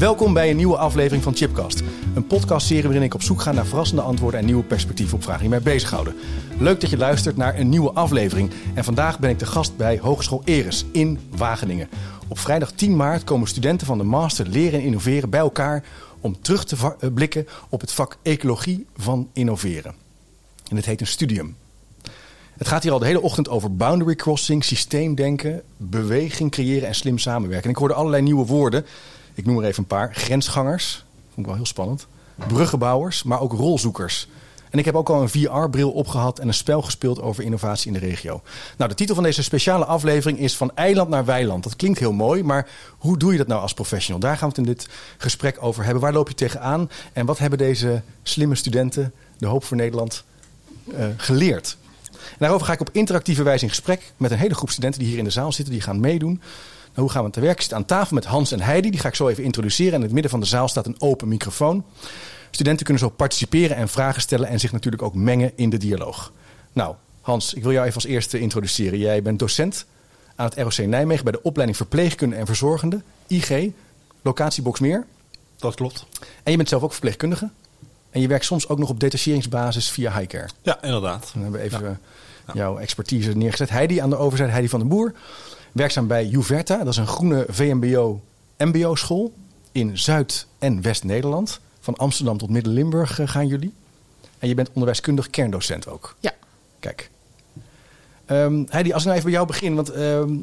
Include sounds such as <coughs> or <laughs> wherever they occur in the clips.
Welkom bij een nieuwe aflevering van Chipcast. Een podcastserie waarin ik op zoek ga naar verrassende antwoorden en nieuwe perspectieven op vragen die mij bezighouden. Leuk dat je luistert naar een nieuwe aflevering. En vandaag ben ik de gast bij Hogeschool Eres in Wageningen. Op vrijdag 10 maart komen studenten van de Master Leren en Innoveren bij elkaar om terug te eh, blikken op het vak Ecologie van Innoveren. En het heet een studium. Het gaat hier al de hele ochtend over boundary crossing, systeemdenken, beweging creëren en slim samenwerken. En ik hoorde allerlei nieuwe woorden. Ik noem er even een paar. Grensgangers, vond ik wel heel spannend. Bruggenbouwers, maar ook rolzoekers. En ik heb ook al een VR-bril opgehad en een spel gespeeld over innovatie in de regio. Nou, de titel van deze speciale aflevering is Van eiland naar weiland. Dat klinkt heel mooi, maar hoe doe je dat nou als professional? Daar gaan we het in dit gesprek over hebben. Waar loop je tegenaan? En wat hebben deze slimme studenten, de Hoop voor Nederland, eh, geleerd? En daarover ga ik op interactieve wijze in gesprek met een hele groep studenten die hier in de zaal zitten. Die gaan meedoen. Hoe gaan we te werk? Ik zit aan tafel met Hans en Heidi. Die ga ik zo even introduceren. En in het midden van de zaal staat een open microfoon. Studenten kunnen zo participeren en vragen stellen en zich natuurlijk ook mengen in de dialoog. Nou, Hans, ik wil jou even als eerste introduceren. Jij bent docent aan het ROC Nijmegen bij de opleiding Verpleegkunde en Verzorgende, IG, locatie Boksmeer. Dat klopt. En je bent zelf ook verpleegkundige. En je werkt soms ook nog op detacheringsbasis via Highcare. Ja, inderdaad. Dan hebben we even jouw expertise neergezet. Heidi aan de overzijde, Heidi van den Boer. Werkzaam bij Juverta. Dat is een groene VMBO-MBO-school in Zuid- en West-Nederland. Van Amsterdam tot Midden-Limburg eh, gaan jullie. En je bent onderwijskundig kerndocent ook. Ja. Kijk. Ehm Heidi, als ik nou even bij jou begin. Want ehm,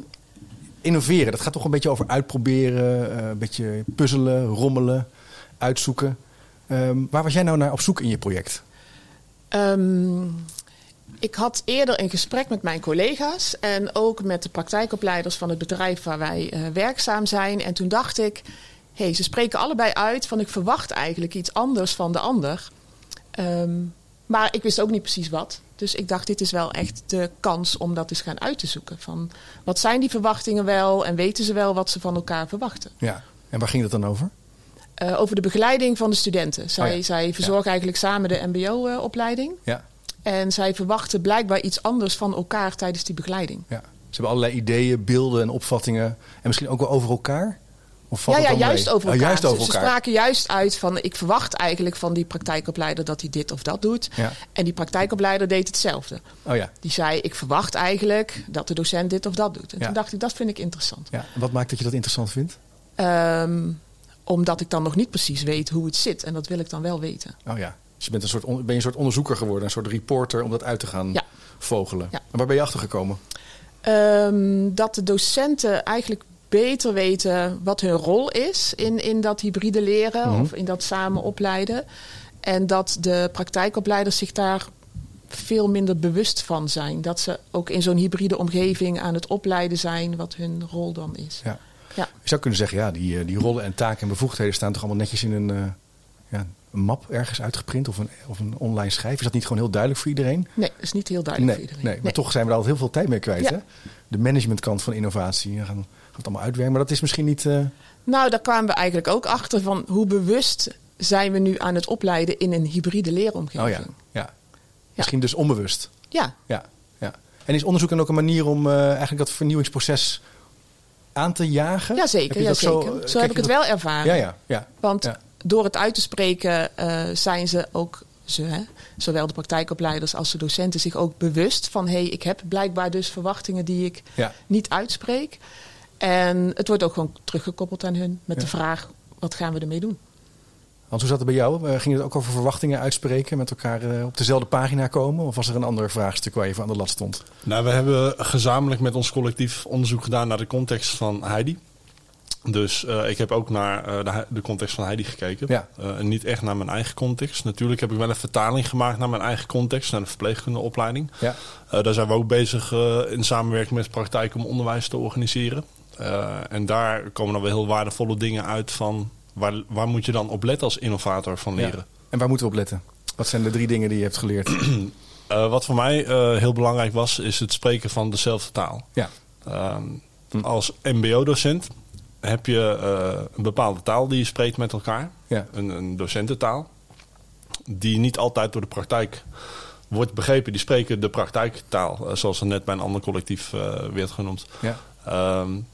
innoveren, dat gaat toch een beetje over uitproberen. eh, een beetje puzzelen, rommelen, uitzoeken. Ehm, waar was jij nou naar op zoek in je project? Ik had eerder een gesprek met mijn collega's en ook met de praktijkopleiders van het bedrijf waar wij eh, werkzaam zijn. En toen dacht ik, hé, hey, ze spreken allebei uit van ik verwacht eigenlijk iets anders van de ander. Ehm, maar ik wist ook niet precies wat. Dus ik dacht, dit is wel echt de kans om dat eens gaan uit te zoeken. Van wat zijn die verwachtingen wel en weten ze wel wat ze van elkaar verwachten? Ja. En waar ging het dan over? Eh, over de begeleiding van de studenten. Zij, Oh ja. zij verzorgen eigenlijk samen de MBO-opleiding. Ja. En zij verwachten blijkbaar iets anders van elkaar tijdens die begeleiding. Ja. Ze hebben allerlei ideeën, beelden en opvattingen. En misschien ook wel over elkaar? Of ja, ja juist over Oh, elkaar. juist over Ze- Ze elkaar. spraken juist uit van... ik verwacht eigenlijk van die praktijkopleider dat hij dit of dat doet. Ja. En die praktijkopleider deed hetzelfde. Oh ja. Die zei, ik verwacht eigenlijk dat de docent dit of dat doet. En Ja. toen dacht ik, dat vind ik interessant. ja. En wat maakt dat je dat interessant vindt? Ehm, omdat ik dan nog niet precies weet hoe het zit. En dat wil ik dan wel weten. Oh ja. Dus je bent een soort, ben je een soort onderzoeker geworden, een soort reporter om dat uit te gaan Ja. vogelen. Ja. En waar ben je achter gekomen? Ehm, dat de docenten eigenlijk beter weten wat hun rol is in, in dat hybride leren Mhm. of in dat samen opleiden. En dat de praktijkopleiders zich daar veel minder bewust van zijn. Dat ze ook in zo'n hybride omgeving aan het opleiden zijn wat hun rol dan is. Ja. Ja. Je zou kunnen zeggen, ja, die, eh, die rollen en taken en bevoegdheden staan toch allemaal netjes in een, eh, ja, een map ergens uitgeprint of een, of een online schijf. Is dat niet gewoon heel duidelijk voor iedereen? Nee, dat is niet heel duidelijk nee, voor iedereen. nee, maar toch zijn we daar altijd heel veel tijd mee kwijt. Ja. Hè? De managementkant van innovatie. Dan gaan gaan we het allemaal uitwerken. Maar dat is misschien niet... eh, Nou, daar kwamen we eigenlijk ook achter van hoe bewust zijn we nu aan het opleiden in een hybride leeromgeving. oh ja, ja. Misschien dus onbewust. ja. Ja, ja. En is onderzoek dan ook een manier om eh, eigenlijk dat vernieuwingsproces aan te jagen? Jazeker, ja, zeker. zo, Zo, eh, kijk heb ik het wel ervaren. Ja, ja, ja. Want Ja. Door het uit te spreken eh, zijn ze ook, ze, hè, zowel de praktijkopleiders als de docenten, zich ook bewust van hé, hey, ik heb blijkbaar dus verwachtingen die ik Ja. niet uitspreek. En het wordt ook gewoon teruggekoppeld aan hun met Ja. de vraag, wat gaan we ermee doen? Want hoe zat het bij jou? Eh, ging het ook over verwachtingen uitspreken, met elkaar eh, op dezelfde pagina komen? Of was er een ander vraagstuk waar je voor aan de lat stond? Nou, we hebben gezamenlijk met ons collectief onderzoek gedaan naar de context van Heidi. Dus eh, ik heb ook naar eh, de, de context van Heidi gekeken. Ja. Eh, en niet echt naar mijn eigen context. Natuurlijk heb ik wel een vertaling gemaakt naar mijn eigen context, naar de verpleegkundeopleiding. Ja. Daar zijn we ook bezig in samenwerking met praktijk om onderwijs te organiseren. En daar komen dan weer heel waardevolle dingen uit van waar, waar moet je dan op letten als innovator van leren. Ja. En waar moeten we op letten? Wat zijn de drie dingen die je hebt geleerd? <clears throat> wat voor mij heel belangrijk was, is het spreken van dezelfde taal. Ja. Hm. Als MBO-docent heb je een bepaalde taal die je spreekt met elkaar. Ja. Een, een docententaal. Die niet altijd door de praktijk wordt begrepen. Die spreken de praktijktaal, zoals er net bij een ander collectief werd genoemd. Ja. Um,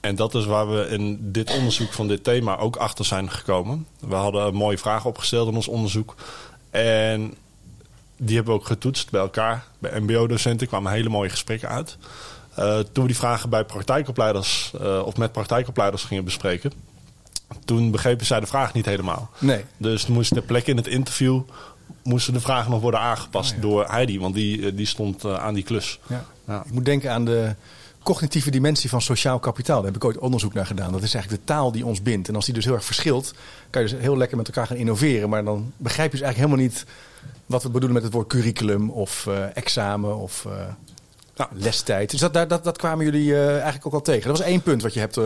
en dat is waar we in dit onderzoek van dit thema ook achter zijn gekomen. We hadden een mooie vragen opgesteld in ons onderzoek. En die hebben we ook getoetst bij elkaar. Bij MBO-docenten kwamen hele mooie gesprekken uit. Uh, toen we die vragen bij praktijkopleiders uh, of met praktijkopleiders gingen bespreken, toen begrepen zij de vraag niet helemaal. Nee. Dus moest ter plekke in het interview moesten de vragen nog worden aangepast oh, ja. door Heidi, want die, eh, die stond aan die klus. Ja. Ja. Ik moet denken aan de cognitieve dimensie van sociaal kapitaal. Daar heb ik ooit onderzoek naar gedaan. Dat is eigenlijk de taal die ons bindt. En als die dus heel erg verschilt, kan je dus heel lekker met elkaar gaan innoveren. Maar dan begrijp je dus eigenlijk helemaal niet wat we bedoelen met het woord curriculum of uh, examen of uh, nou, lestijd. Dus dat, dat, dat kwamen jullie uh, eigenlijk ook al tegen. Dat was één punt wat je hebt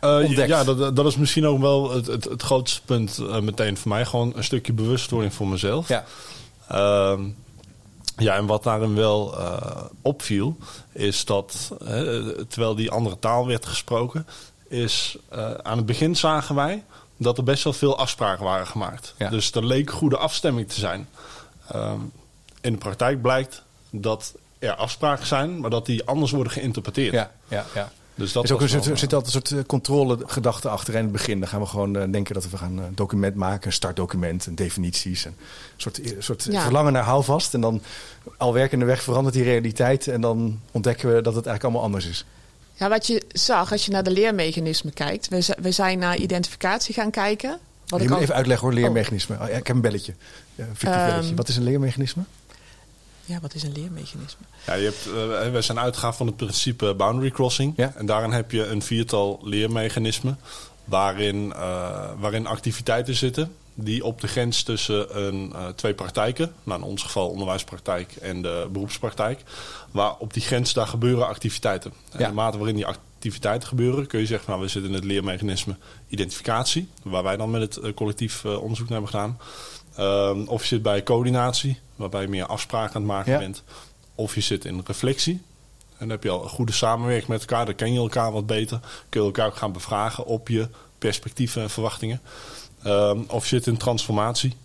ontdekt. Ja, dat, dat is misschien ook wel het, het, het grootste punt meteen voor mij. Gewoon een stukje bewustwording voor mezelf. Ja. Ehm, ja, en wat daarin wel uh, opviel, is dat terwijl die andere taal werd gesproken, is uh, aan het begin zagen wij dat er best wel veel afspraken waren gemaakt. Ja. Dus er leek goede afstemming te zijn. Um, in de praktijk blijkt dat er afspraken zijn, maar dat die anders worden geïnterpreteerd. Ja, ja, ja. Dus dat is ook een, wel, er zit altijd een soort controlegedachte achter in het begin. Dan gaan we gewoon uh, denken dat we gaan een document maken, een startdocument, en definities. Een soort, soort Ja. verlangen naar houvast. En dan al werkende weg verandert die realiteit. En dan ontdekken we dat het eigenlijk allemaal anders is. Ja, wat je zag als je naar de leermechanismen kijkt. We, we zijn naar identificatie gaan kijken. Wat je ik moet al- even uitleggen hoor, leermechanisme. Oh, ja, ik heb een belletje. Ja, een Ehm, belletje. Wat is een leermechanisme? Ja, wat is een leermechanisme? Ja, je hebt, uh, we zijn uitgegaan van het principe boundary crossing. Ja. En daarin heb je een viertal leermechanismen waarin, uh, waarin activiteiten zitten die op de grens tussen een, uh, twee praktijken, nou in ons geval onderwijspraktijk en de beroepspraktijk, waar op die grens daar gebeuren activiteiten. En Ja. de mate waarin die activiteiten gebeuren, kun je zeggen, nou, we zitten in het leermechanisme identificatie, waar wij dan met het collectief uh, onderzoek naar hebben gedaan. Um, of je zit bij coördinatie, waarbij je meer afspraken aan het maken Ja. bent. Of je zit in reflectie. En dan heb je al een goede samenwerking met elkaar. Dan ken je elkaar wat beter. Kun je elkaar ook gaan bevragen op je perspectieven en verwachtingen. Um, of je zit in transformatie.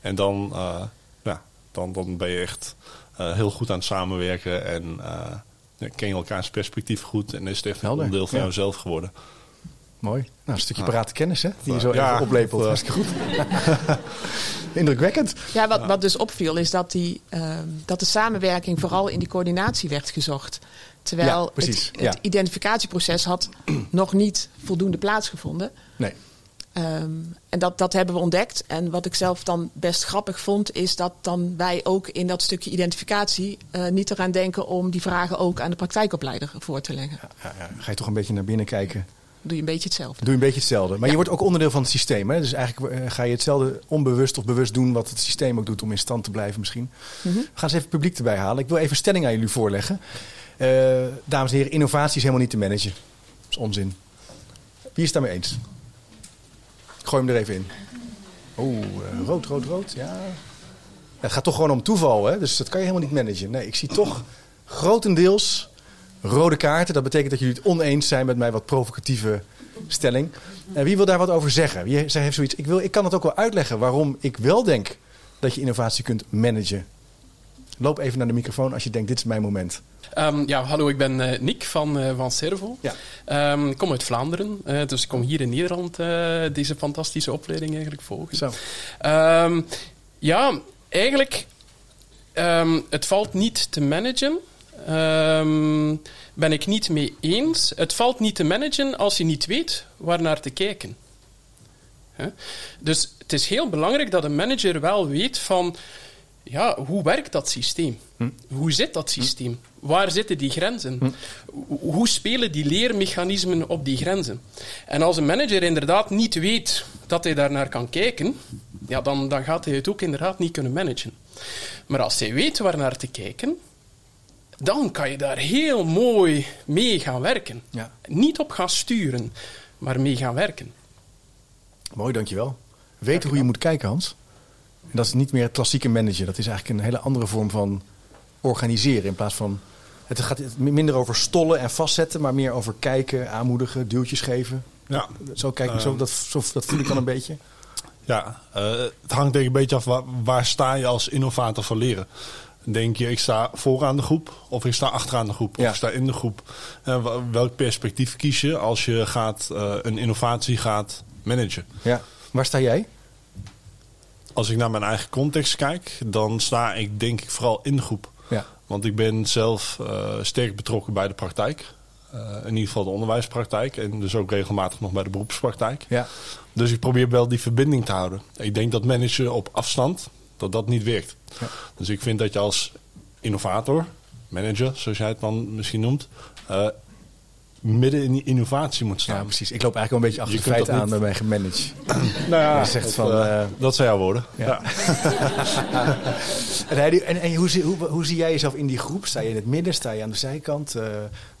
En dan, uh, ja, dan, dan ben je echt uh, heel goed aan het samenwerken. En uh, ja, ken je elkaars perspectief goed. En is het echt een onderdeel van ja. jezelf geworden. Mooi. Nou, een stukje Ja. parate kennis, hè? Die je zo Ja, even oplepelt. dat, Hartstikke goed. <laughs> Indrukwekkend. Ja, wat, wat dus opviel is dat, die, ehm, dat de samenwerking vooral in die coördinatie werd gezocht. Terwijl Ja, precies, het, ja. het identificatieproces had <clears throat> nog niet voldoende plaatsgevonden. Nee. Ehm, en dat, dat hebben we ontdekt. En wat ik zelf dan best grappig vond, is dat dan wij ook in dat stukje identificatie eh, niet eraan denken om die vragen ook aan de praktijkopleider voor te leggen. Ja, ja, ga je toch een beetje naar binnen kijken. Doe je een beetje hetzelfde. Doe je een beetje hetzelfde. Maar Ja. je wordt ook onderdeel van het systeem. Hè? Dus eigenlijk eh, ga je hetzelfde onbewust of bewust doen wat het systeem ook doet om in stand te blijven misschien. Mhm. We gaan eens even publiek erbij halen. Ik wil even een stelling aan jullie voorleggen. Eh, dames en heren, innovatie is helemaal niet te managen. Dat is onzin. Wie is het daarmee eens? Ik gooi hem er even in. Oeh, eh, rood, rood, rood. Ja. Het gaat toch gewoon om toeval, hè? dus dat kan je helemaal niet managen. Nee, ik zie toch grotendeels rode kaarten. Dat betekent dat jullie het oneens zijn met mijn wat provocatieve stelling. En wie wil daar wat over zeggen? Wie heeft zoiets? Ik, wil, ik kan het ook wel uitleggen waarom ik wel denk dat je innovatie kunt managen. Loop even naar de microfoon als je denkt, dit is mijn moment. Um, ja, hallo, ik ben uh, Nick van, uh, van Servo. Ja. Um, ik kom uit Vlaanderen, uh, dus ik kom hier in Nederland deze fantastische opleiding eigenlijk volgen. Zo. Um, ja, eigenlijk, het valt niet te managen. Ben ik niet mee eens. Het valt niet te managen als je niet weet waar naar te kijken. Dus het is heel belangrijk dat een manager wel weet van ja, hoe werkt dat systeem? Hm. Hoe zit dat systeem? Waar zitten die grenzen? Hm. Hoe spelen die leermechanismen op die grenzen? En als een manager inderdaad niet weet dat hij daar naar kan kijken, ja, dan, dan gaat hij het ook inderdaad niet kunnen managen. Maar als hij weet waar naar te kijken, dan kan je daar heel mooi mee gaan werken. Ja. Niet op gaan sturen, maar mee gaan werken. Mooi, dankjewel. Weten hoe je moet kijken, Hans. En dat is niet meer het klassieke managen. Dat is eigenlijk een hele andere vorm van organiseren. In plaats van. Het gaat minder over stollen en vastzetten, maar meer over kijken, aanmoedigen, duwtjes geven. Ja. Zo, kijken, zo, Ehm. dat, zo, dat voel ik dan een beetje. Ja, eh, het hangt denk ik een beetje af waar, waar sta je als innovator van leren. Denk je, ik sta vooraan de groep of ik sta achteraan de groep of ik sta in de groep. En wa- welk perspectief kies je als je gaat, eh, een innovatie gaat managen? Ja. Waar sta jij? Als ik naar mijn eigen context kijk, dan sta ik denk ik vooral in de groep. Ja. Want ik ben zelf eh, sterk betrokken bij de praktijk. Eh, in ieder geval de onderwijspraktijk en dus ook regelmatig nog bij de beroepspraktijk. Ja. Dus ik probeer wel die verbinding te houden. Ik denk dat managen op afstand, dat dat niet werkt. Ja. Dus ik vind dat je als innovator, manager, zoals jij het dan misschien noemt, eh, midden in die innovatie moet staan. ja, precies. Ik loop eigenlijk wel een beetje achter Je de aan bij mijn gemanaged. <laughs> Nou ja, Je zegt dat, van, eh, eh, dat zijn jouw woorden. ja. Ja. <laughs> En, en, en hoe, zie- hoe, hoe zie jij jezelf in die groep? Sta je in het midden? Sta je aan de zijkant? Eh,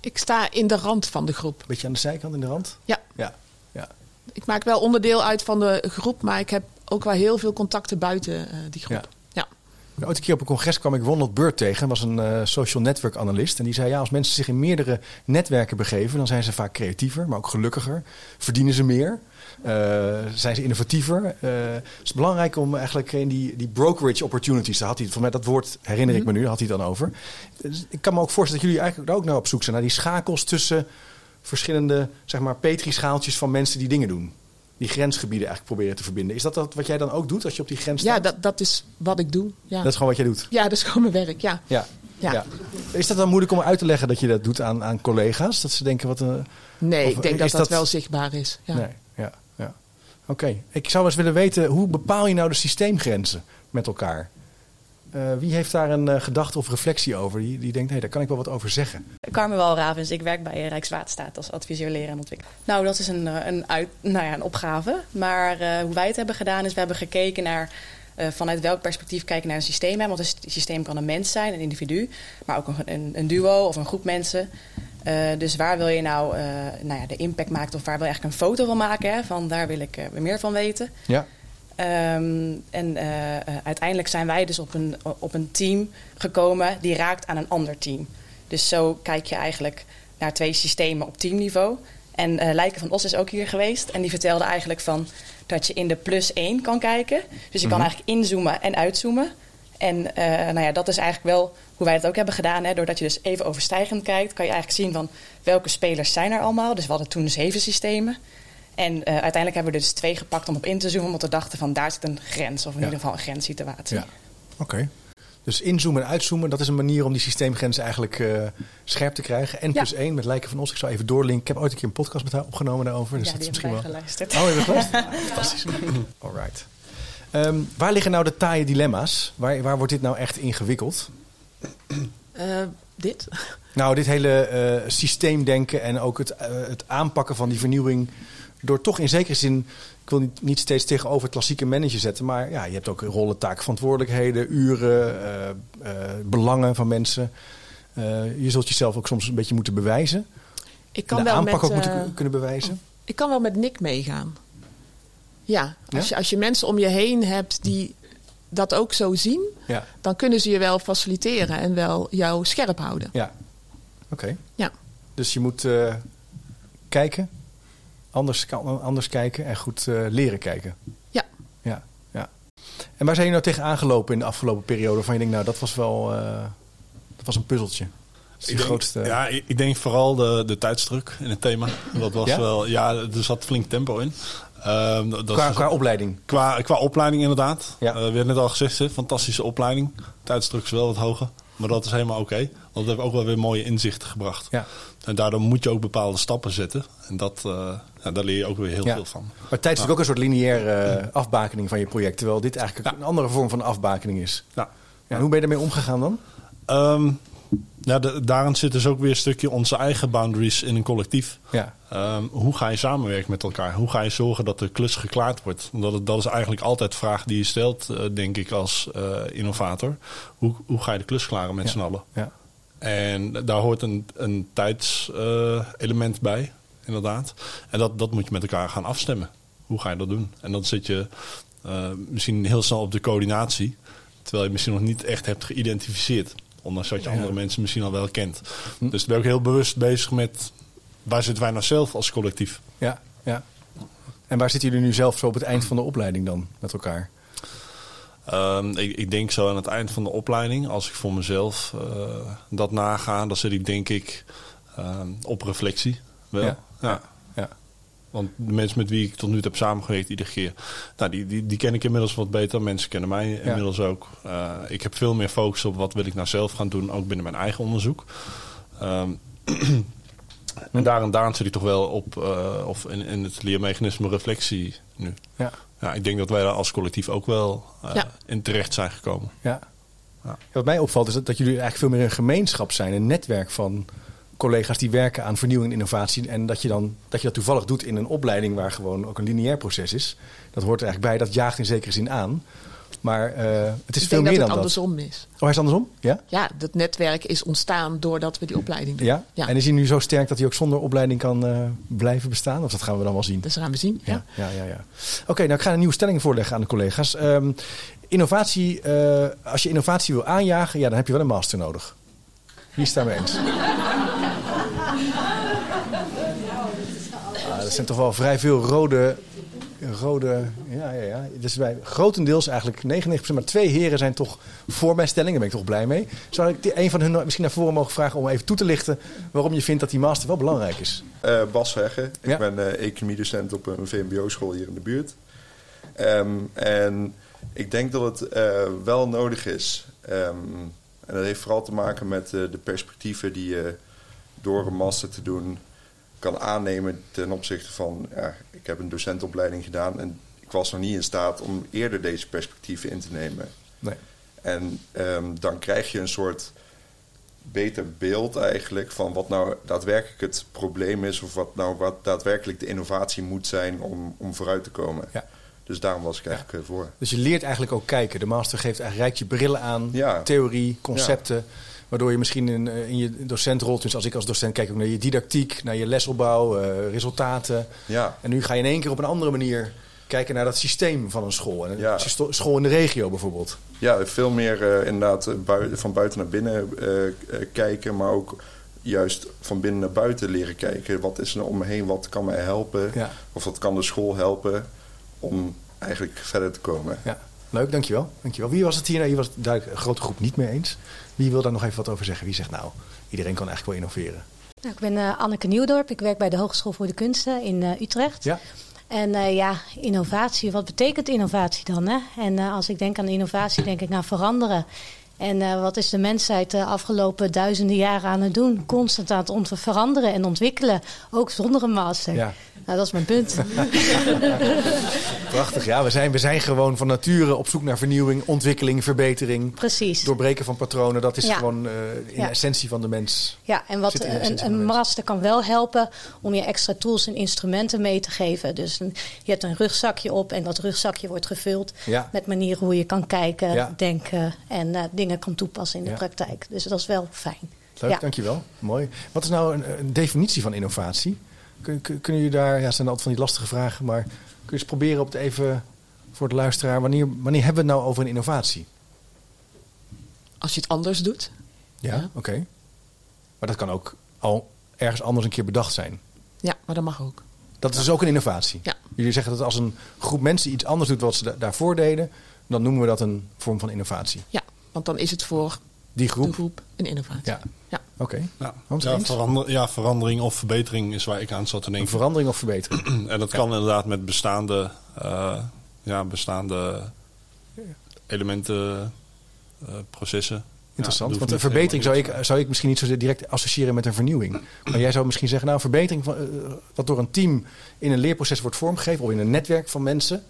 Ik sta in de rand van de groep. beetje aan de zijkant in de rand? Ja. Ja. ja. Ik maak wel onderdeel uit van de groep, maar ik heb ook wel heel veel contacten buiten eh, die groep. Ja. Ja. Nou, Ooit een keer op een congres kwam ik Ronald Bird tegen. Hij was een eh, social network analyst. En die zei, ja, als mensen zich in meerdere netwerken begeven... dan zijn ze vaak creatiever, maar ook gelukkiger. Verdienen ze meer. eh, zijn ze innovatiever. Eh, het is belangrijk om eigenlijk in die, die brokerage opportunities... Daar had hij, voor mij dat woord herinner ik me nu, daar had hij het dan over. Dus ik kan me ook voorstellen dat jullie eigenlijk ook naar op zoek zijn... naar die schakels tussen verschillende, zeg maar, petrischaaltjes van mensen die dingen doen. Die grensgebieden eigenlijk proberen te verbinden. Is dat, dat wat jij dan ook doet als je op die grens Ja, staat? dat, dat is wat ik doe. Ja. Dat is gewoon wat jij doet? ja, dat is gewoon mijn werk, ja. Ja. Ja. Ja. Is dat dan moeilijk om uit te leggen dat je dat doet aan, aan collega's? Dat ze denken wat een. Nee, Of ik denk dat dat- wel zichtbaar is. Ja. Nee, ja, ja. Oké. Ik zou eens willen weten, hoe bepaal je nou de systeemgrenzen met elkaar? Eh, wie heeft daar een eh, gedachte of reflectie over? Die, die denkt, hé, daar kan ik wel wat over zeggen. Carmen Walravens, ik werk bij Rijkswaterstaat als adviseur leren en ontwikkelen. Nou, dat is een, eh, een, uit, nou ja, een opgave. Maar eh, hoe wij het hebben gedaan is, we hebben gekeken naar eh, vanuit welk perspectief kijken naar een systeem. Hè? Want een sy- systeem kan een mens zijn, een individu, maar ook een, een, een duo of een groep mensen. Eh, dus waar wil je nou, eh, nou ja, de impact maken of waar wil je eigenlijk een foto van maken? Hè? Van daar wil ik eh, meer van weten. Ja. Ehm, en eh, eh, uiteindelijk zijn wij dus op een, op een team gekomen die raakt aan een ander team. Dus zo kijk je eigenlijk naar twee systemen op teamniveau. En eh Lijken van Os is ook hier geweest. En die vertelde eigenlijk van dat je in de plus 1 kan kijken. Dus je kan eigenlijk inzoomen en uitzoomen. En nou ja, dat is eigenlijk wel hoe wij het ook hebben gedaan. Hè. Doordat je dus even overstijgend kijkt, kan je eigenlijk zien van welke spelers zijn er allemaal. Dus we hadden toen zeven systemen. En eh, uiteindelijk hebben we er dus twee gepakt om op in te zoomen. Want we dachten van daar zit een grens. Of in Ja. ieder geval een grenssituatie. ja. Oké. Dus inzoomen en uitzoomen, dat is een manier om die systeemgrenzen eigenlijk eh, scherp te krijgen. En Ja. plus één met Lijken van Os. Ik zou even doorlinken. Ik heb ooit een keer een podcast met haar opgenomen daarover. Dus Ja, dat is hebben misschien wel. geluisterd. Oh, je hebt geluisterd? <laughs> Fantastisch. Alright. Ehm, waar liggen nou de taaie dilemma's? Waar, waar wordt dit nou echt ingewikkeld? Eh, dit? Nou, dit hele eh, systeemdenken en ook het, het aanpakken van die vernieuwing. Door toch in zekere zin, ik wil niet, niet steeds tegenover het klassieke manager zetten. Maar ja, je hebt ook rollen, taken, verantwoordelijkheden, uren, eh, eh, belangen van mensen. Eh, je zult jezelf ook soms een beetje moeten bewijzen. Ik kan, de wel aanpak met, ook moeten ku- kunnen bewijzen. ik kan wel met Nick meegaan. Ja, als, Ja? Je, als je mensen om je heen hebt die dat ook zo zien, Ja, dan kunnen ze je wel faciliteren en wel jou scherp houden. ja. Oké. Ja. Dus je moet kijken, anders, anders kijken en goed eh, leren kijken. Ja. Ja, ja. En waar zijn je nou tegen aangelopen in de afgelopen periode? Waarvan je denkt, nou, dat was wel eh, dat was een puzzeltje. Ik denk, grootste. Ja, ik denk vooral de, de tijdsdruk in het thema. Dat was Ja? wel, ja, er zat flink tempo in. Ehm, dat qua, is- qua opleiding. qua, qua opleiding inderdaad. Ja. Eh, we hebben net al gezegd, hè, fantastische opleiding. Tijdsdruk is wel wat hoger. Maar dat is helemaal oké. want dat heeft ook wel weer mooie inzichten gebracht. Ja. En daardoor moet je ook bepaalde stappen zetten. En dat, eh, ja, daar leer je ook weer heel Ja. veel van. Maar tijd is ook een soort lineaire afbakening van je project. Terwijl dit eigenlijk een andere vorm van afbakening is. Ja. En hoe ben je daarmee omgegaan dan? Ehm, ja, de- daarin zit dus ook weer een stukje onze eigen boundaries in een collectief. Ja. Ehm, hoe ga je samenwerken met elkaar? Hoe ga je zorgen dat de klus geklaard wordt? Dat, dat is eigenlijk altijd de vraag die je stelt, eh, denk ik, als eh, innovator. Hoe, hoe ga je de klus klaren met Ja. z'n allen? ja. En daar hoort een, een tijdselement bij, inderdaad. En dat, dat moet je met elkaar gaan afstemmen. Hoe ga je dat doen? En dan zit je eh, misschien heel snel op de coördinatie. Terwijl je misschien nog niet echt hebt geïdentificeerd. Ondanks dat je andere mensen misschien al wel kent. Hm. Dus dan ben ik heel bewust bezig met... waar zitten wij nou zelf als collectief? Ja, ja. En waar zitten jullie nu zelf zo op het eind van de opleiding dan met elkaar? Ehm, ik, ik denk zo aan het eind van de opleiding, als ik voor mezelf eh, dat naga, dan zit ik denk ik ehm, op reflectie. Wel. Ja. Ja. Want de mensen met wie ik tot nu toe heb samengewerkt iedere keer, nou, die, die, die ken ik inmiddels wat beter. Mensen kennen mij inmiddels ook. Eh, ik heb veel meer focus op wat wil ik nou zelf gaan doen, ook binnen mijn eigen onderzoek. Ehm, <clears throat> en daar en daar zit ik toch wel op, eh, of in, in het leermechanisme reflectie nu. Ja. Ja, ik denk dat wij daar als collectief ook wel eh, Ja. in terecht zijn gekomen. Ja. Ja, Wat mij opvalt is dat, dat jullie eigenlijk veel meer een gemeenschap zijn, een netwerk van collega's die werken aan vernieuwing en innovatie. En dat je, dan, dat je dat toevallig doet in een opleiding waar gewoon ook een lineair proces is. Dat hoort er eigenlijk bij, dat jaagt in zekere zin aan. Maar eh, het is ik veel meer dat dan het dat. andersom is. Oh, hij is andersom? Ja? Ja, dat netwerk is ontstaan doordat we die opleiding doen. ja? Ja. En is hij nu zo sterk dat hij ook zonder opleiding kan eh, blijven bestaan? Of dat gaan we dan wel zien? Dus gaan we zien. Ja. Ja, ja, ja. ja. Oké, nou ik ga een nieuwe stelling voorleggen aan de collega's. Ehm, innovatie, eh, als je innovatie wil aanjagen, ja, dan heb je wel een master nodig. Wie is het daarmee eens? Dat zijn toch wel vrij veel rode. rode ja, ja, ja. Dus bij grotendeels eigenlijk 99%, maar twee heren zijn toch voor mijn stelling. Daar ben ik toch blij mee. Zou ik een van hun misschien naar voren mogen vragen om even toe te lichten waarom je vindt dat die master wel belangrijk is? Eh, Bas Hegge. Ik Ja. ben eh economiedocent op een VMBO-school hier in de buurt. Ehm, en ik denk dat het eh, wel nodig is. Ehm, en dat heeft vooral te maken met de perspectieven die je door een master te doen kan aannemen ten opzichte van... Ja, ik heb een docentopleiding gedaan en ik was nog niet in staat om eerder deze perspectieven in te nemen. Nee. En ehm, dan krijg je een soort beter beeld eigenlijk van wat nou daadwerkelijk het probleem is, of wat nou wat daadwerkelijk de innovatie moet zijn om, om vooruit te komen. Ja. Dus daarom was ik eigenlijk eh, voor. Dus je leert eigenlijk ook kijken. De master geeft eigenlijk je brillen aan, Ja. theorie, concepten. Waardoor je misschien in, eh, in je docentrol, dus als ik als docent kijk ook naar je didactiek, naar je lesopbouw, eh, resultaten. Ja, En nu ga je in één keer op een andere manier kijken naar dat systeem van een school. En een Ja. school in de regio bijvoorbeeld. ja veel meer eh, inderdaad bui- van buiten naar binnen kijken, maar ook juist van binnen naar buiten leren kijken. Wat is er om me heen? Wat kan mij helpen? Ja. Of wat kan de school helpen om eigenlijk verder te komen? Ja. Leuk, dankjewel. dankjewel. Wie was het hier? Nou, hier was het duidelijk een grote groep niet mee eens. Wie wil daar nog even wat over zeggen? Wie zegt nou, iedereen kan eigenlijk wel innoveren? Nou, ik ben eh, Anneke Nieuwdorp. Ik werk bij de Hogeschool voor de Kunsten in eh, Utrecht. Ja? En eh, ja, innovatie, wat betekent innovatie dan? Hè? En als ik denk aan innovatie, denk ik naar veranderen. En eh, wat is de mensheid de afgelopen duizenden jaren aan het doen? Constant aan het veranderen en ontwikkelen, ook zonder een master. Ja. Nou, dat is mijn punt. <laughs> Prachtig, ja. We zijn, we zijn gewoon van nature op zoek naar vernieuwing, ontwikkeling, verbetering. Precies. Doorbreken van patronen, dat is Ja. gewoon eh, in Ja. de essentie van de mens. Ja, en wat een, een master kan wel helpen om je extra tools en instrumenten mee te geven. Dus een- je hebt een rugzakje op en dat rugzakje wordt gevuld Ja. met manieren hoe je kan kijken, denken en eh, dingen kan toepassen in de Ja. praktijk. Dus dat is wel fijn. Leuk, Ja. dankjewel. Mooi. Wat is nou een, een definitie van innovatie? Kun, kun- kunnen jullie daar, ja, het zijn altijd van die lastige vragen, maar kun je eens proberen op het even voor de luisteraar, wanneer, wanneer hebben we het nou over een innovatie? Als je het anders doet. Ja, Ja. oké. Maar dat kan ook al ergens anders een keer bedacht zijn. Ja, maar dat mag ook. Dat is dus ook een innovatie. Ja. Jullie zeggen dat als een groep mensen iets anders doet wat ze da- daarvoor deden, dan noemen we dat een vorm van innovatie. Ja, want dan is het voor Die de groep? een innovatie. Ja. Ja. Oké. Ja, verander- ja, verandering of verbetering is waar ik aan zat te Een denken. verandering of verbetering? <clears throat> En dat kan inderdaad met bestaande, eh, ja, bestaande elementen, eh, processen. Interessant. Ja, want een verbetering zou ik, zou ik misschien niet zo direct associëren met een vernieuwing. Maar jij zou misschien zeggen, nou, een verbetering van, eh, wat door een team in een leerproces wordt vormgegeven, of in een netwerk van mensen,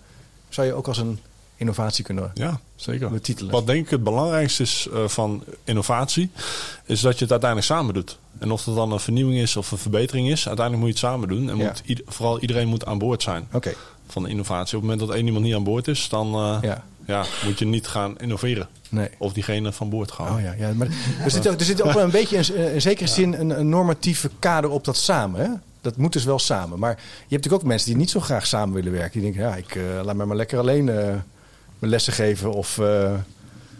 zou je ook als een innovatie kunnen Ja, zeker. betitelen. Wat denk ik het belangrijkste is eh, van innovatie, is dat je het uiteindelijk samen doet. En of dat dan een vernieuwing is of een verbetering is, uiteindelijk moet je het samen doen. En Ja. moet ieder- vooral iedereen moet aan boord zijn Oké, van de innovatie. Op het moment dat één iemand niet aan boord is, dan, eh, ja. ja, moet je niet gaan innoveren. Nee. Of diegene van boord gaan. Oh ja, ja maar er zit, ook, er zit ook wel een <laughs> beetje in, in zekere zin een, een normatieve kader op dat samen. Hè? Dat moet dus wel samen. Maar je hebt natuurlijk ook mensen die niet zo graag samen willen werken. Die denken, ja, ik eh, laat mij maar lekker alleen lessen geven. Of, eh,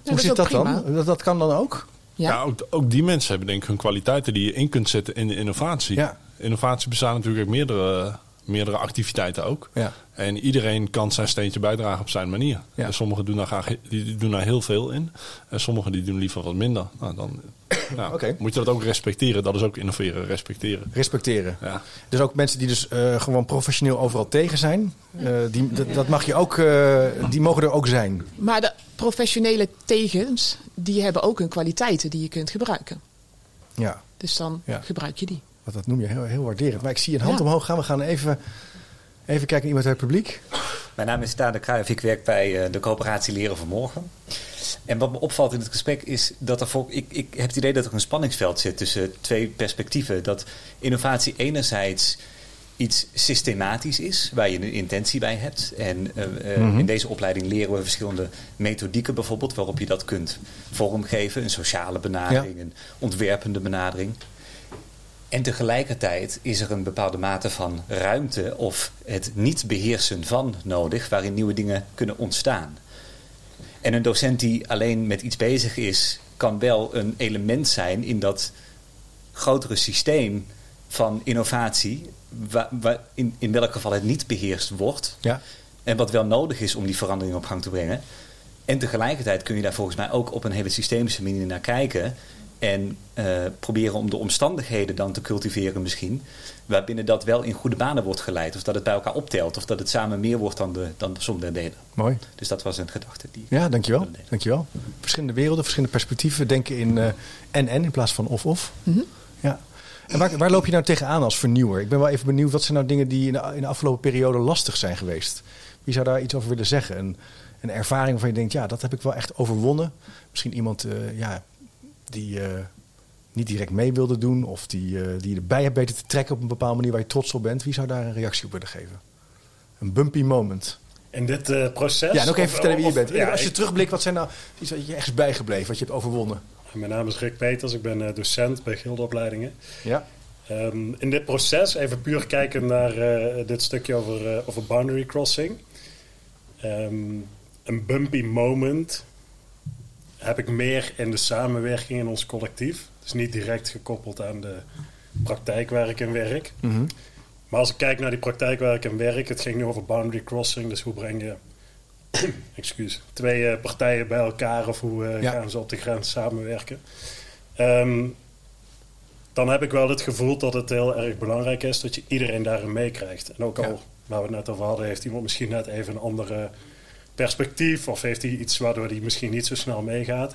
hoe zit dat prima. dan? Dat, dat kan dan ook? Ja. Ja, ook, ook die mensen hebben denk ik hun kwaliteiten die je in kunt zetten in de innovatie. Ja. Innovatie bestaat natuurlijk uit meerdere, meerdere activiteiten ook. Ja. En iedereen kan zijn steentje bijdragen op zijn manier. Ja. En sommigen doen daar, graag, die doen daar heel veel in. En sommigen die doen liever wat minder. Nou, dan <coughs> nou, moet je dat ook respecteren. Dat is ook innoveren, respecteren. Respecteren. Ja. Dus ook mensen die dus eh, gewoon professioneel overal tegen zijn. eh, die, dat, dat mag je ook, eh, die mogen er ook zijn. Maar de professionele tegens, die hebben ook hun kwaliteiten die je kunt gebruiken. Ja, Dus dan Ja. gebruik je die. Wat dat noem je heel, heel waarderend. Maar ik zie een hand Ja. omhoog gaan. We gaan even, even kijken naar iemand uit het publiek. Mijn naam is Tade Kruijf. Ik werk bij eh, de coöperatie Leren van Morgen. En wat me opvalt in het gesprek is dat er voor, ik, ik heb het idee dat er een spanningsveld zit tussen twee perspectieven. Dat innovatie enerzijds iets systematisch is, waar je een intentie bij hebt. En eh, eh, Mhm. in deze opleiding leren we verschillende methodieken bijvoorbeeld waarop je dat kunt vormgeven. Een sociale benadering, een ontwerpende benadering. En tegelijkertijd is er een bepaalde mate van ruimte of het niet beheersen van nodig, waarin nieuwe dingen kunnen ontstaan. En een docent die alleen met iets bezig is, kan wel een element zijn in dat grotere systeem van innovatie, wa- wa- in, in welk geval het niet beheerst wordt. Ja. En wat wel nodig is om die verandering op gang te brengen. En tegelijkertijd kun je daar volgens mij ook op een hele systemische manier naar kijken. En eh, proberen om de omstandigheden dan te cultiveren misschien. Waarbinnen dat wel in goede banen wordt geleid. Of dat het bij elkaar optelt. Of dat het samen meer wordt dan de, dan de som der delen. Mooi. Dus dat was een gedachte die... Ja, dankjewel. dankjewel. Verschillende werelden, verschillende perspectieven. Denken in eh, en-en in plaats van of-of. Ja. En waar, waar loop je nou tegenaan als vernieuwer? Ik ben wel even benieuwd, wat zijn nou dingen die in de, in de afgelopen periode lastig zijn geweest? Wie zou daar iets over willen zeggen? Een, een ervaring waarvan je denkt, ja, dat heb ik wel echt overwonnen. Misschien iemand eh, ja, die eh, niet direct mee wilde doen... of die, eh, die je erbij hebt weten te trekken op een bepaalde manier waar je trots op bent. Wie zou daar een reactie op willen geven? Een bumpy moment. In dit eh, proces. Ja, en ook even Of- vertellen wie je of- bent. ja, Als je ik- terugblikt, wat zijn nou iets wat je echt is bijgebleven, wat je hebt overwonnen? Mijn naam is Rick Peters, ik ben docent bij Gildeopleidingen. Ja. Ehm, in dit proces, even puur kijken naar dit stukje over, over boundary crossing. Ehm, een bumpy moment heb ik meer in de samenwerking in ons collectief. Dus niet direct gekoppeld aan de praktijk waar ik in werk. Mhm. Maar als ik kijk naar die praktijk waar ik in werk, het ging nu over boundary crossing. Dus hoe breng je <clears throat> excuus, twee eh, partijen bij elkaar of hoe eh, Ja. gaan ze op de grens samenwerken? Ehm, dan heb ik wel het gevoel dat het heel erg belangrijk is dat je iedereen daarin meekrijgt. En ook al, Ja. waar we het net over hadden, heeft iemand misschien net even een andere perspectief of heeft hij iets waardoor hij misschien niet zo snel meegaat.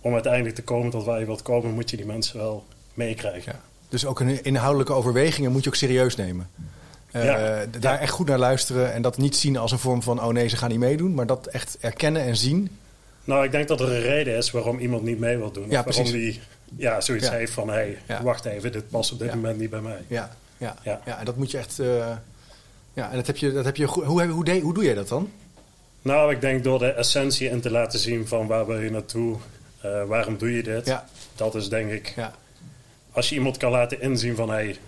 Om uiteindelijk te komen tot waar je wilt komen, moet je die mensen wel meekrijgen. Ja. Dus ook een inhoudelijke overwegingen moet je ook serieus nemen. Eh, Ja. Daar echt goed naar luisteren en dat niet zien als een vorm van... oh nee, ze gaan niet meedoen, maar dat echt erkennen en zien. Nou, ik denk dat er een reden is waarom iemand niet mee wil doen. Ja, waarom die ja, zoiets Ja. heeft van... hé, hey, wacht even, dit past op dit moment niet bij mij. Ja, ja, ja. En dat moet je echt... eh, ja, en dat heb je, dat heb je. Hoe, hoe, hoe doe je dat dan? Nou, ik denk door de essentie in te laten zien van waar wil je naartoe... eh, waarom doe je dit? Ja. Dat is denk ik... Ja, Als je iemand kan laten inzien van... hé, hey,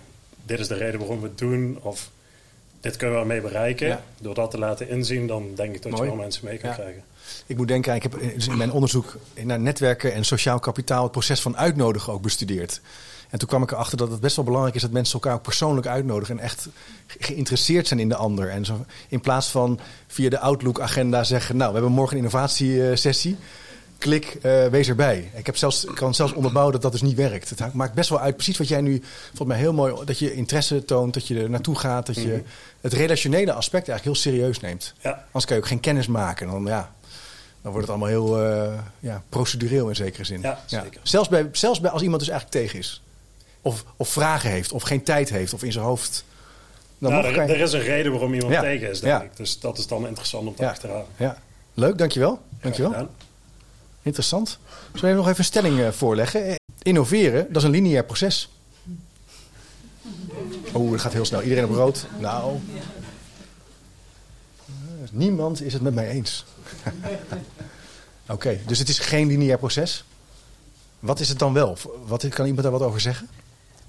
dit is de reden waarom we het doen... of dit kunnen we ermee bereiken... Ja. door dat te laten inzien... dan denk ik dat Mooi. je wel mensen mee kan krijgen. ik moet denken, ik heb in mijn onderzoek naar netwerken en sociaal kapitaal... het proces van uitnodigen ook bestudeerd. En toen kwam ik erachter dat het best wel belangrijk is dat mensen elkaar ook persoonlijk uitnodigen en echt ge- geïnteresseerd zijn in de ander. En zo, in plaats van via de Outlook-agenda zeggen: Nou, we hebben morgen een innovatiesessie. Klik, eh, wees erbij. Ik heb zelfs, ik kan zelfs onderbouwen dat dat dus niet werkt. Het maakt best wel uit, precies wat jij nu vond mij heel mooi, dat je interesse toont, dat je er naartoe gaat, dat je het relationele aspect eigenlijk heel serieus neemt. Ja. Anders kan je ook geen kennis maken. Dan, ja, dan wordt het allemaal heel eh, ja, procedureel in zekere zin. Ja, zeker. Zelfs, bij, zelfs bij als iemand dus eigenlijk tegen is. Of, of vragen heeft, of geen tijd heeft, of in zijn hoofd. Dan Nou, er, er is een reden waarom iemand Ja. tegen is, denk Ja. ik. Dus dat is dan interessant om te Ja. achterhalen. Ja. Leuk, dankjewel. dankjewel. Interessant. Zullen we nog even een stelling eh, voorleggen? Eh, Innoveren, dat is een lineair proces. Oeh, dat gaat heel snel. Iedereen op rood. Nou. Eh, Niemand is het met mij eens. <laughs> Oké, dus het is geen lineair proces. Wat is het dan wel? Wat, kan iemand daar wat over zeggen?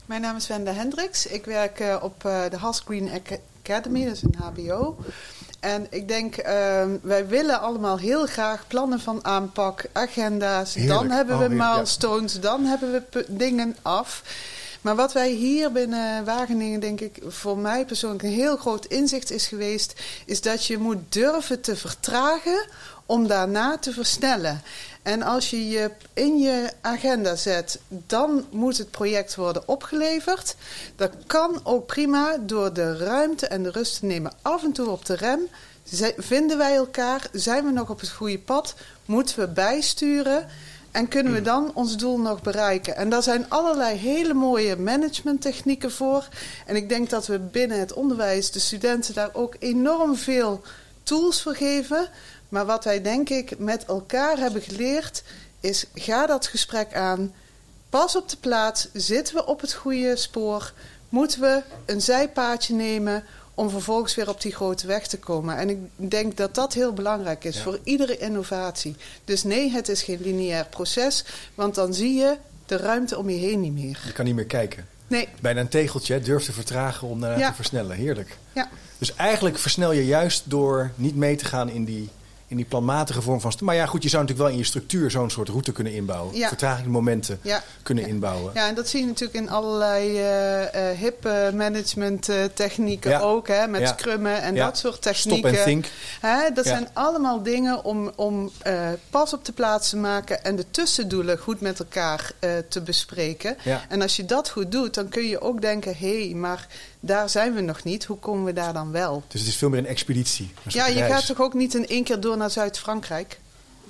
Mijn naam is Wenda Hendricks. Ik werk uh, op uh, de Has Green Academy, dat is een HBO. En ik denk, uh, wij willen allemaal heel graag plannen van aanpak, agenda's. Heerlijk. Dan hebben we Oh, ja. milestones, dan hebben we dingen af. Maar wat wij hier binnen Wageningen, denk ik, voor mij persoonlijk een heel groot inzicht is geweest, is dat je moet durven te vertragen om daarna te versnellen. En als je je in je agenda zet, dan moet het project worden opgeleverd. Dat kan ook prima door de ruimte en de rust te nemen af en toe op de rem. Vinden wij elkaar? Zijn we nog op het goede pad? Moeten we bijsturen? En kunnen we dan ons doel nog bereiken? En daar zijn allerlei hele mooie managementtechnieken voor. En ik denk dat we binnen het onderwijs de studenten daar ook enorm veel tools voor geven. Maar wat wij denk ik met elkaar hebben geleerd is ga dat gesprek aan. Pas op de plaats. Zitten we op het goede spoor? Moeten we een zijpaadje nemen om vervolgens weer op die grote weg te komen? En ik denk dat dat heel belangrijk is Ja. voor iedere innovatie. Dus nee, het is geen lineair proces, want dan zie je de ruimte om je heen niet meer. Je kan niet meer kijken. Nee, Bijna een tegeltje, durf te vertragen om daarna Ja. te versnellen. Heerlijk. ja. Dus eigenlijk versnel je juist door niet mee te gaan in die, in die planmatige vorm van... Maar ja, goed, je zou natuurlijk wel in je structuur zo'n soort route kunnen inbouwen. Ja. Vertragingsmomenten Ja. kunnen Ja. inbouwen. Ja, en dat zie je natuurlijk in allerlei eh hip eh, management technieken ook, hè, met scrummen en dat soort Stop technieken. and think. Hè, dat zijn allemaal dingen om, om pas op de plaats te maken en de tussendoelen goed met elkaar te bespreken. Ja. En als je dat goed doet, dan kun je ook denken: hé, hey, maar daar zijn we nog niet. Hoe komen we daar dan wel? Dus het is veel meer een expeditie. een Ja, je reis. gaat toch ook niet in één keer door naar Zuid-Frankrijk?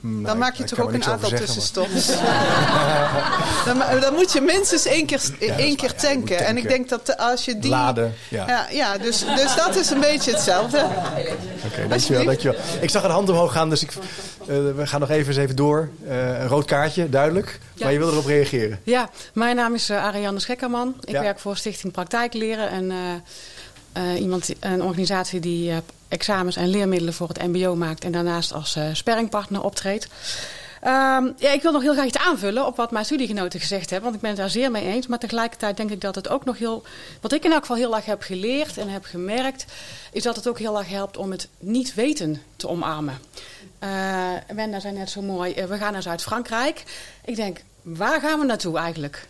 Nou, Dan ik- maak je toch ook een aantal tussenstops. <laughs> dan, dan moet je minstens één keer, één keer ja, tanken. En ik denk dat de- als je die... Laden, ja. Ja, ja dus, dus dat is een beetje hetzelfde. Oké, dankjewel, dankjewel. Ik zag een hand omhoog gaan, dus ik, eh, we gaan nog even eens even door. Eh, een rood kaartje, duidelijk. Ja. Maar je wilde erop reageren. Ja, mijn naam is eh, Ariane Schekkerman. Ik Ja. werk voor Stichting Praktijk Leren. En, eh, iemand, een organisatie die eh, examens en leermiddelen voor het mbo maakt... en daarnaast als eh sparringpartner optreedt. Ehm, ja, ik wil nog heel graag iets aanvullen op wat mijn studiegenoten gezegd hebben. Want ik ben het daar zeer mee eens. Maar tegelijkertijd denk ik dat het ook nog heel... Wat ik in elk geval heel erg heb geleerd en heb gemerkt... is dat het ook heel erg helpt om het niet weten te omarmen. Wenda zei net zo mooi, we gaan naar Zuid-Frankrijk. Ik denk, waar gaan we naartoe eigenlijk?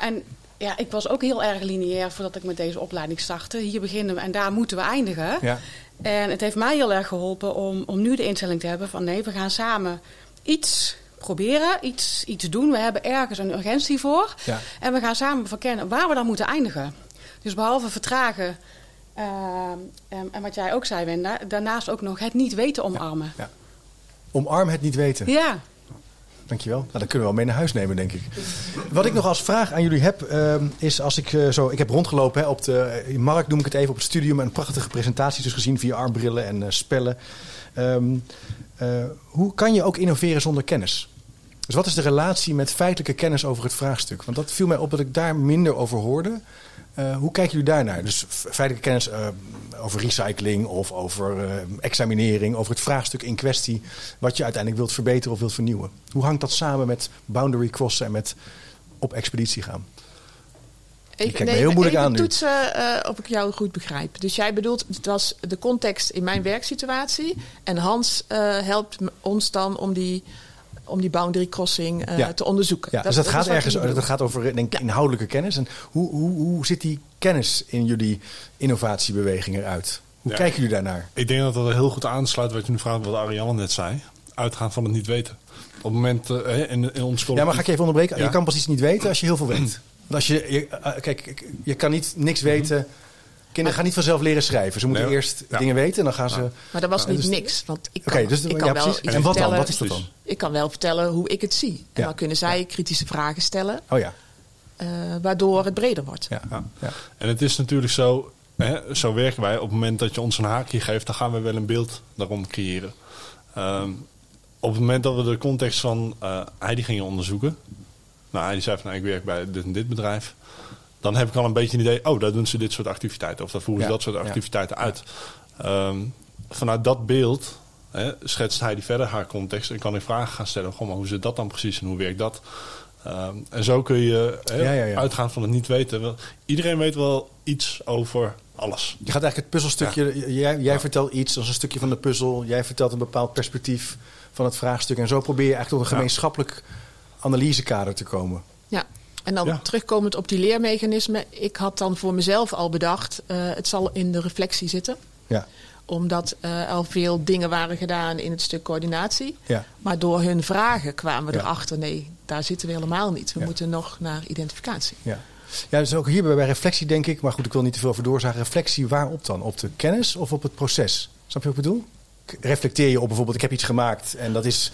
En ja, ik was ook heel erg lineair voordat ik met deze opleiding startte. Hier beginnen we en daar moeten we eindigen. Ja. En het heeft mij heel erg geholpen om, om nu de instelling te hebben van nee, we gaan samen iets proberen, iets, iets doen. We hebben ergens een urgentie voor. Ja. En we gaan samen verkennen waar we dan moeten eindigen. Dus behalve vertragen, ehm, en, en wat jij ook zei, Wenda, daarnaast ook nog het niet weten omarmen. Ja. Omarm het niet weten. Ja, Dankjewel. Nou, dan kunnen we wel mee naar huis nemen, denk ik. Wat ik nog als vraag aan jullie heb, ehm, is als ik eh, zo... Ik heb rondgelopen hè, op de in markt, noem ik het even, op het studium. En prachtige presentaties dus gezien via armbrillen en eh, spellen. Ehm, eh, hoe kan je ook innoveren zonder kennis? Dus wat is de relatie met feitelijke kennis over het vraagstuk? Want dat viel mij op dat ik daar minder over hoorde. Eh, hoe kijken jullie daarnaar? Dus feitelijke kennis eh, over recycling of over eh, examinering, over het vraagstuk in kwestie, wat je uiteindelijk wilt verbeteren of wilt vernieuwen. Hoe hangt dat samen met boundary crossen en met op expeditie gaan? Je kijkt me heel moeilijk aan nu. toetsen eh, of ik jou goed begrijp. Dus jij bedoelt, het was de context in mijn werksituatie. En Hans helpt ons dan om die, om die boundary crossing eh, Ja. te onderzoeken. Ja, dus dat, gaat ergens dat gaat over denk ik, inhoudelijke kennis. En hoe, hoe, hoe zit die kennis in jullie innovatiebeweging eruit? Hoe Ja. kijken jullie daarnaar? Ik denk dat dat heel goed aansluit wat je nu vraagt, wat Ariane net zei. Uitgaan van het niet weten. Op het moment eh, in, in ons Ja, maar ga ik je even onderbreken? Ja. Je kan pas iets niet weten als je heel veel weet. Want als je, je, eh, kijk, je kan niet niks weten. Kinderen gaan niet vanzelf leren schrijven. Ze moeten Nee, eerst ja. dingen weten en dan gaan ze. Maar dat was Ja, niet dus- niks. Want ik Oké, kan, dus ik kan ja, wel iets En wat dan? vertellen. Wat is dat dan? Ik kan wel vertellen hoe ik het zie. En Ja. dan kunnen zij kritische vragen stellen, Oh ja. eh, waardoor het breder wordt. Ja. Ja. Ja. En het is natuurlijk zo, hè, zo werken wij. Op het moment dat je ons een haakje geeft, dan gaan we wel een beeld daarom creëren. Ehm, op het moment dat we de context van eh Heidi gingen onderzoeken. Nou, Heidi zei van, nou, ik werk bij dit en dit bedrijf. Dan heb ik al een beetje een idee, oh, daar doen ze dit soort activiteiten. Of daar voeren ze Ja, dat soort ja. activiteiten uit. Ehm, vanuit dat beeld hè, schetst hij die verder haar context en kan hij vragen gaan stellen. Goh, maar hoe zit dat dan precies en hoe werkt dat? Ehm, en zo kun je hè, Ja, ja, ja. uitgaan van het niet weten. Wel, Iedereen weet wel iets over alles. Je gaat eigenlijk het puzzelstukje. Jij, jij vertelt iets als een stukje van de puzzel. Jij vertelt een bepaald perspectief van het vraagstuk. En zo probeer je eigenlijk tot een Ja. gemeenschappelijk analysekader te komen. Ja, en dan Ja. terugkomend op die leermechanismen. Ik had dan voor mezelf al bedacht, eh, het zal in de reflectie zitten. Ja. Omdat eh, al veel dingen waren gedaan in het stuk coördinatie. Ja. Maar door hun vragen kwamen we erachter, nee, daar zitten we helemaal niet. We moeten nog naar identificatie. Ja. ja, dus ook hier bij reflectie denk ik. Maar goed, ik wil niet te veel over doorzagen. Reflectie waarop dan? Op de kennis of op het proces? Snap je wat ik bedoel? Reflecteer je op bijvoorbeeld, ik heb iets gemaakt en dat is...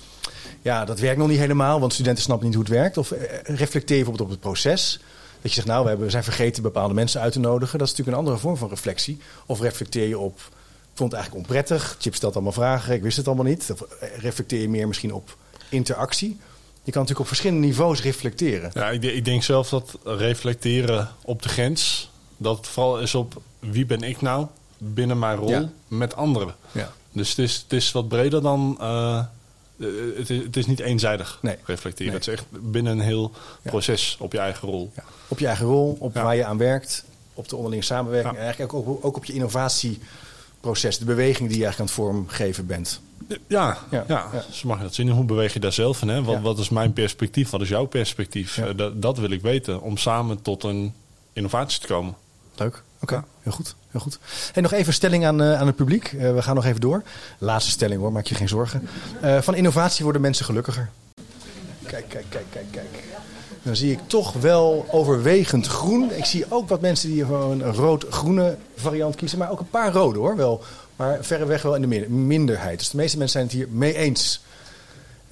Ja, dat werkt nog niet helemaal, want studenten snappen niet hoe het werkt. Of eh, reflecteer je bijvoorbeeld op het proces. Dat je zegt, nou, we, hebben, we zijn vergeten bepaalde mensen uit te nodigen. Dat is natuurlijk een andere vorm van reflectie. Of reflecteer je op, ik vond het eigenlijk onprettig. Chip stelt allemaal vragen, ik wist het allemaal niet. Of eh, reflecteer je meer misschien op interactie. Je kan natuurlijk op verschillende niveaus reflecteren. Ja, ik, ik denk zelf dat reflecteren op de grens, dat het vooral is op wie ben ik nou binnen mijn rol Ja. met anderen. Ja. Dus het is, het is wat breder dan. eh, eh, het, is, het is niet eenzijdig Nee. reflecteren. Nee. Het is echt binnen een heel Ja. proces op je eigen rol. Ja. Op je eigen rol, op Ja. waar je aan werkt, op de onderlinge samenwerking. En eigenlijk ook, ook op je innovatieproces, de beweging die je eigenlijk aan het vormgeven bent. Ja, Ja. ja, zo mag je dat zien. Hoe beweeg je daar zelf in? Hè? Wat, wat is mijn perspectief? Wat is jouw perspectief? Eh, dat, dat wil ik weten om samen tot een innovatie te komen. Leuk. Oké, heel goed. Heel goed. En nog even stelling aan, eh, aan het publiek. Eh, we gaan nog even door. Laatste stelling hoor, maak je geen zorgen. Eh, van innovatie worden mensen gelukkiger. Kijk, kijk, kijk, kijk, kijk. Dan zie ik toch wel overwegend groen. Ik zie ook wat mensen die gewoon een rood-groene variant kiezen. Maar ook een paar rode hoor. Wel, maar verreweg wel in de min- minderheid. Dus de meeste mensen zijn het hier mee eens.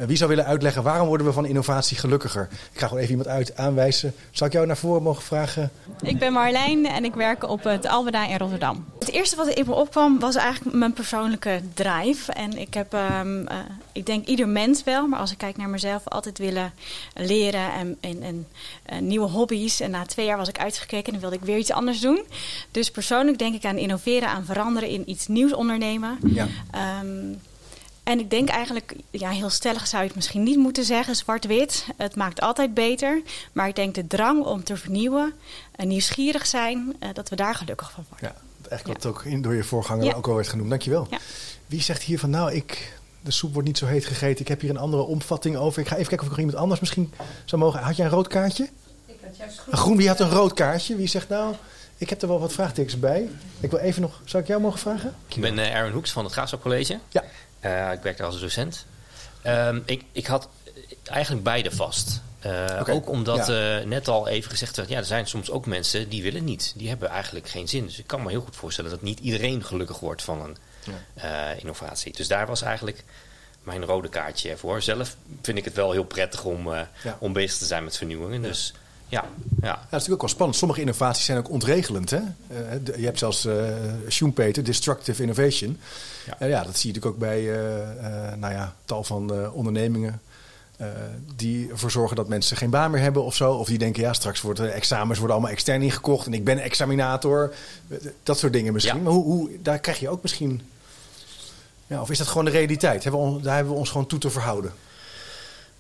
Eh, Wie zou willen uitleggen waarom worden we van innovatie gelukkiger? Ik ga gewoon even iemand uit aanwijzen. Zou ik jou naar voren mogen vragen? Ik ben Marlijn en ik werk op het Albeda in Rotterdam. Het eerste wat in me opkwam was eigenlijk mijn persoonlijke drive. En ik heb, ehm, eh, ik denk ieder mens wel, maar als ik kijk naar mezelf, altijd willen leren en, en, en eh, nieuwe hobby's. En na twee jaar was ik uitgekeken en wilde ik weer iets anders doen. Dus persoonlijk denk ik aan innoveren, aan veranderen, in iets nieuws ondernemen. Ja. Ehm, en ik denk eigenlijk, ja, heel stellig zou je het misschien niet moeten zeggen, zwart-wit. Het maakt altijd beter. Maar ik denk de drang om te vernieuwen, en nieuwsgierig zijn, eh, dat we daar gelukkig van worden. Ja, eigenlijk wat ook in, door je voorganger Ja. ook al werd genoemd. Dankjewel. Ja. Wie zegt hier van, nou, ik, de soep wordt niet zo heet gegeten. Ik heb hier een andere opvatting over. Ik ga even kijken of ik nog iemand anders misschien zou mogen. Had jij een rood kaartje? Ik had juist Een groen, wie had een rood kaartje? Wie zegt, nou, ik heb er wel wat vraagtekens bij. Ik wil even nog, zou ik jou mogen vragen? Ik ben eh, Erwin Hoeks van het Graafschap College. Ja. Eh, ik werk daar als docent. Ehm, ik, ik had eigenlijk beide vast. Eh, Ook omdat ja. eh, net al even gezegd werd, ja, er zijn soms ook mensen die willen niet. Die hebben eigenlijk geen zin. Dus ik kan me heel goed voorstellen dat niet iedereen gelukkig wordt van een innovatie. Dus daar was eigenlijk mijn rode kaartje voor. Zelf vind ik het wel heel prettig om, Ja. om bezig te zijn met vernieuwingen. Dus ja, ja. Dat is natuurlijk ook wel spannend. Sommige innovaties zijn ook ontregelend. Hè? Je hebt zelfs Schumpeter, Destructive Innovation. Ja. Ja. ja, dat zie je natuurlijk ook bij eh, eh, nou ja, tal van eh, ondernemingen. die ervoor zorgen dat mensen geen baan meer hebben of zo. Of die denken, ja, straks worden examens worden allemaal extern ingekocht. En ik ben examinator. Dat soort dingen misschien. Ja. Maar hoe, hoe, daar krijg je ook misschien... Ja, of is dat gewoon de realiteit? Hebben we on- daar hebben we ons gewoon toe te verhouden.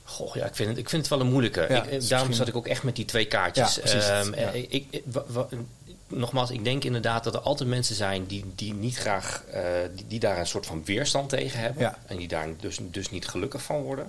Goh, ja, ik vind het, ik vind het wel een moeilijke. Ja, ik, daarom misschien- zat ik ook echt met die twee kaartjes. Ja, precies. Ehm, eh, ik, nogmaals, ik denk inderdaad dat er altijd mensen zijn die, die niet graag, eh, die, die daar een soort van weerstand tegen hebben. Ja. En die daar dus, dus niet gelukkig van worden.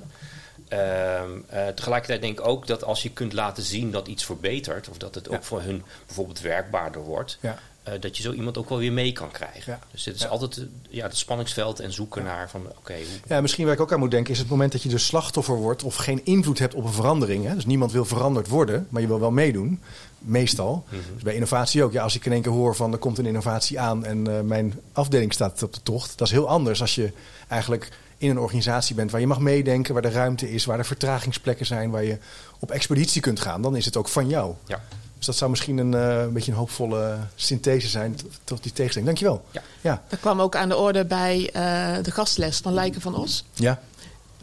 Ehm, eh, tegelijkertijd denk ik ook dat als je kunt laten zien dat iets verbetert, of dat het ook voor hun bijvoorbeeld werkbaarder wordt, Ja. eh, dat je zo iemand ook wel weer mee kan krijgen. Dus dit is altijd ja, het spanningsveld en zoeken naar van oké, Ja, misschien waar ik ook aan moet denken is het moment dat je dus slachtoffer wordt of geen invloed hebt op een verandering. Hè? Dus niemand wil veranderd worden, maar je wil wel meedoen. Meestal. Dus bij innovatie ook. Ja, als ik in één keer hoor van er komt een innovatie aan en eh, mijn afdeling staat op de tocht. Dat is heel anders als je eigenlijk in een organisatie bent waar je mag meedenken, waar de ruimte is, waar er vertragingsplekken zijn, waar je op expeditie kunt gaan. Dan is het ook van jou. ja. Dus dat zou misschien een, eh, een beetje een hoopvolle synthese zijn tot- tot die tegenstelling. Dankjewel. Ja. Ja. Dat kwam ook aan de orde bij eh, de gastles van Lijken van Os. Ja.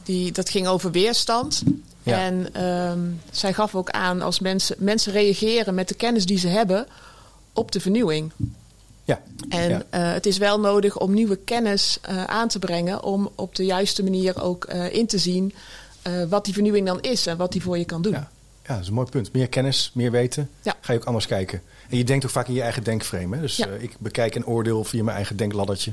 Die, dat ging over weerstand. Ja. En ehm, zij gaf ook aan als mensen, mensen reageren met de kennis die ze hebben op de vernieuwing. Ja. En Ja. eh, het is wel nodig om nieuwe kennis eh, aan te brengen om op de juiste manier ook eh, in te zien wat die vernieuwing dan is en wat die voor je kan doen. Ja. Ja, dat is een mooi punt. Meer kennis, meer weten. Ja. Ga je ook anders kijken. En je denkt ook vaak in je eigen denkframe. Hè? Dus ik bekijk en oordeel via mijn eigen denkladdertje.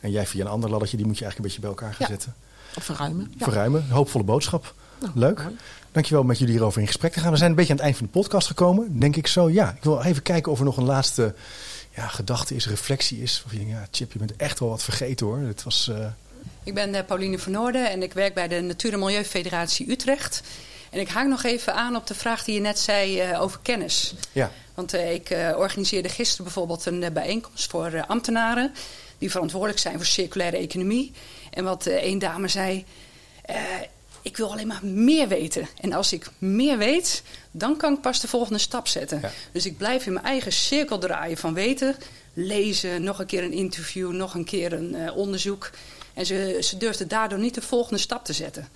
En jij via een ander laddertje. Die moet je eigenlijk een beetje bij elkaar gaan Ja. zetten. Verruimen. Ja. Verruimen. Hoopvolle boodschap. Nou, Leuk. mooi. Dankjewel om met jullie hierover in gesprek te gaan. We zijn een beetje aan het eind van de podcast gekomen. Denk ik zo. Ja, ik wil even kijken of er nog een laatste ja, gedachte is, reflectie is. Of je denkt, ja, Chip, je bent echt wel wat vergeten hoor. Het was... eh, Ik ben eh, Pauline van Noorden en ik werk bij de Natuur- en Milieufederatie Utrecht. En ik haak nog even aan op de vraag die je net zei eh, over kennis. ja. Want ik eh, organiseerde gisteren bijvoorbeeld een bijeenkomst voor eh, ambtenaren... die verantwoordelijk zijn voor circulaire economie. En wat eh één dame zei... eh, ik wil alleen maar meer weten. En als ik meer weet, dan kan ik pas de volgende stap zetten. Ja. Dus ik blijf in mijn eigen cirkel draaien van weten. Lezen, nog een keer een interview, nog een keer een eh, onderzoek. En ze, ze durfde daardoor niet de volgende stap te zetten.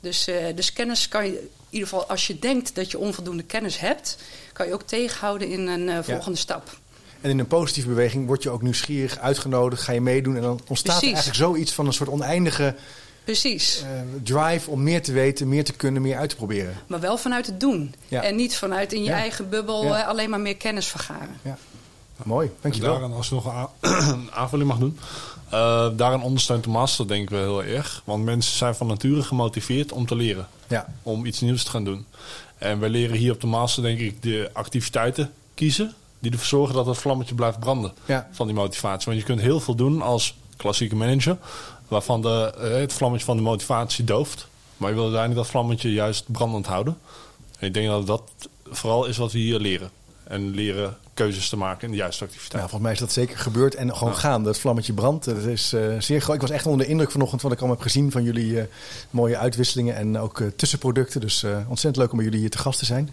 Dus, eh, dus kennis kan je, in ieder geval als je denkt dat je onvoldoende kennis hebt, kan je ook tegenhouden in een eh, volgende stap. En in een positieve beweging word je ook nieuwsgierig, uitgenodigd, ga je meedoen. En dan ontstaat er eigenlijk zoiets van een soort oneindige Precies. eh, drive om meer te weten, meer te kunnen, meer uit te proberen. Maar wel vanuit het doen. Ja. En niet vanuit in je Ja. eigen bubbel Ja. eh, alleen maar meer kennis vergaren. Mooi, dankjewel. Daarin, als ik nog <clears throat> een aanvulling mag doen. eh, daarin ondersteunt de master denk ik wel heel erg. Want mensen zijn van nature gemotiveerd om te leren. Ja. Om iets nieuws te gaan doen. En wij leren hier op de master denk ik de activiteiten kiezen. Die ervoor zorgen dat het vlammetje blijft branden. Ja. Van die motivatie. Want je kunt heel veel doen als klassieke manager. Waarvan de, eh, het vlammetje van de motivatie dooft. Maar je wil uiteindelijk dat vlammetje juist brandend houden. En ik denk dat dat vooral is wat we hier leren. En leren keuzes te maken in de juiste activiteit. Nou, volgens mij is dat zeker gebeurd en gewoon gaan. Dat vlammetje brandt. Dat is eh, zeer groot. Ik was echt onder de indruk vanochtend wat ik allemaal heb gezien van jullie eh, mooie uitwisselingen en ook tussenproducten. Dus ontzettend leuk om bij jullie hier te gast te zijn.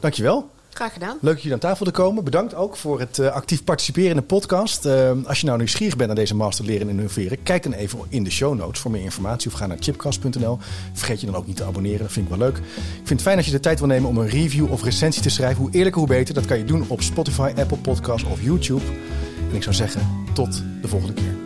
Dankjewel. Graag gedaan. Leuk dat jullie aan tafel te komen. Bedankt ook voor het eh, actief participeren in de podcast. Eh, als je nou nieuwsgierig bent naar deze master leren en innoveren, kijk dan even in de show notes voor meer informatie of ga naar chipcast.nl. Vergeet je dan ook niet te abonneren, dat vind ik wel leuk. Ik vind het fijn als je de tijd wil nemen om een review of recensie te schrijven. Hoe eerlijker, hoe beter. Dat kan je doen op Spotify, Apple Podcasts of YouTube. En ik zou zeggen, tot de volgende keer.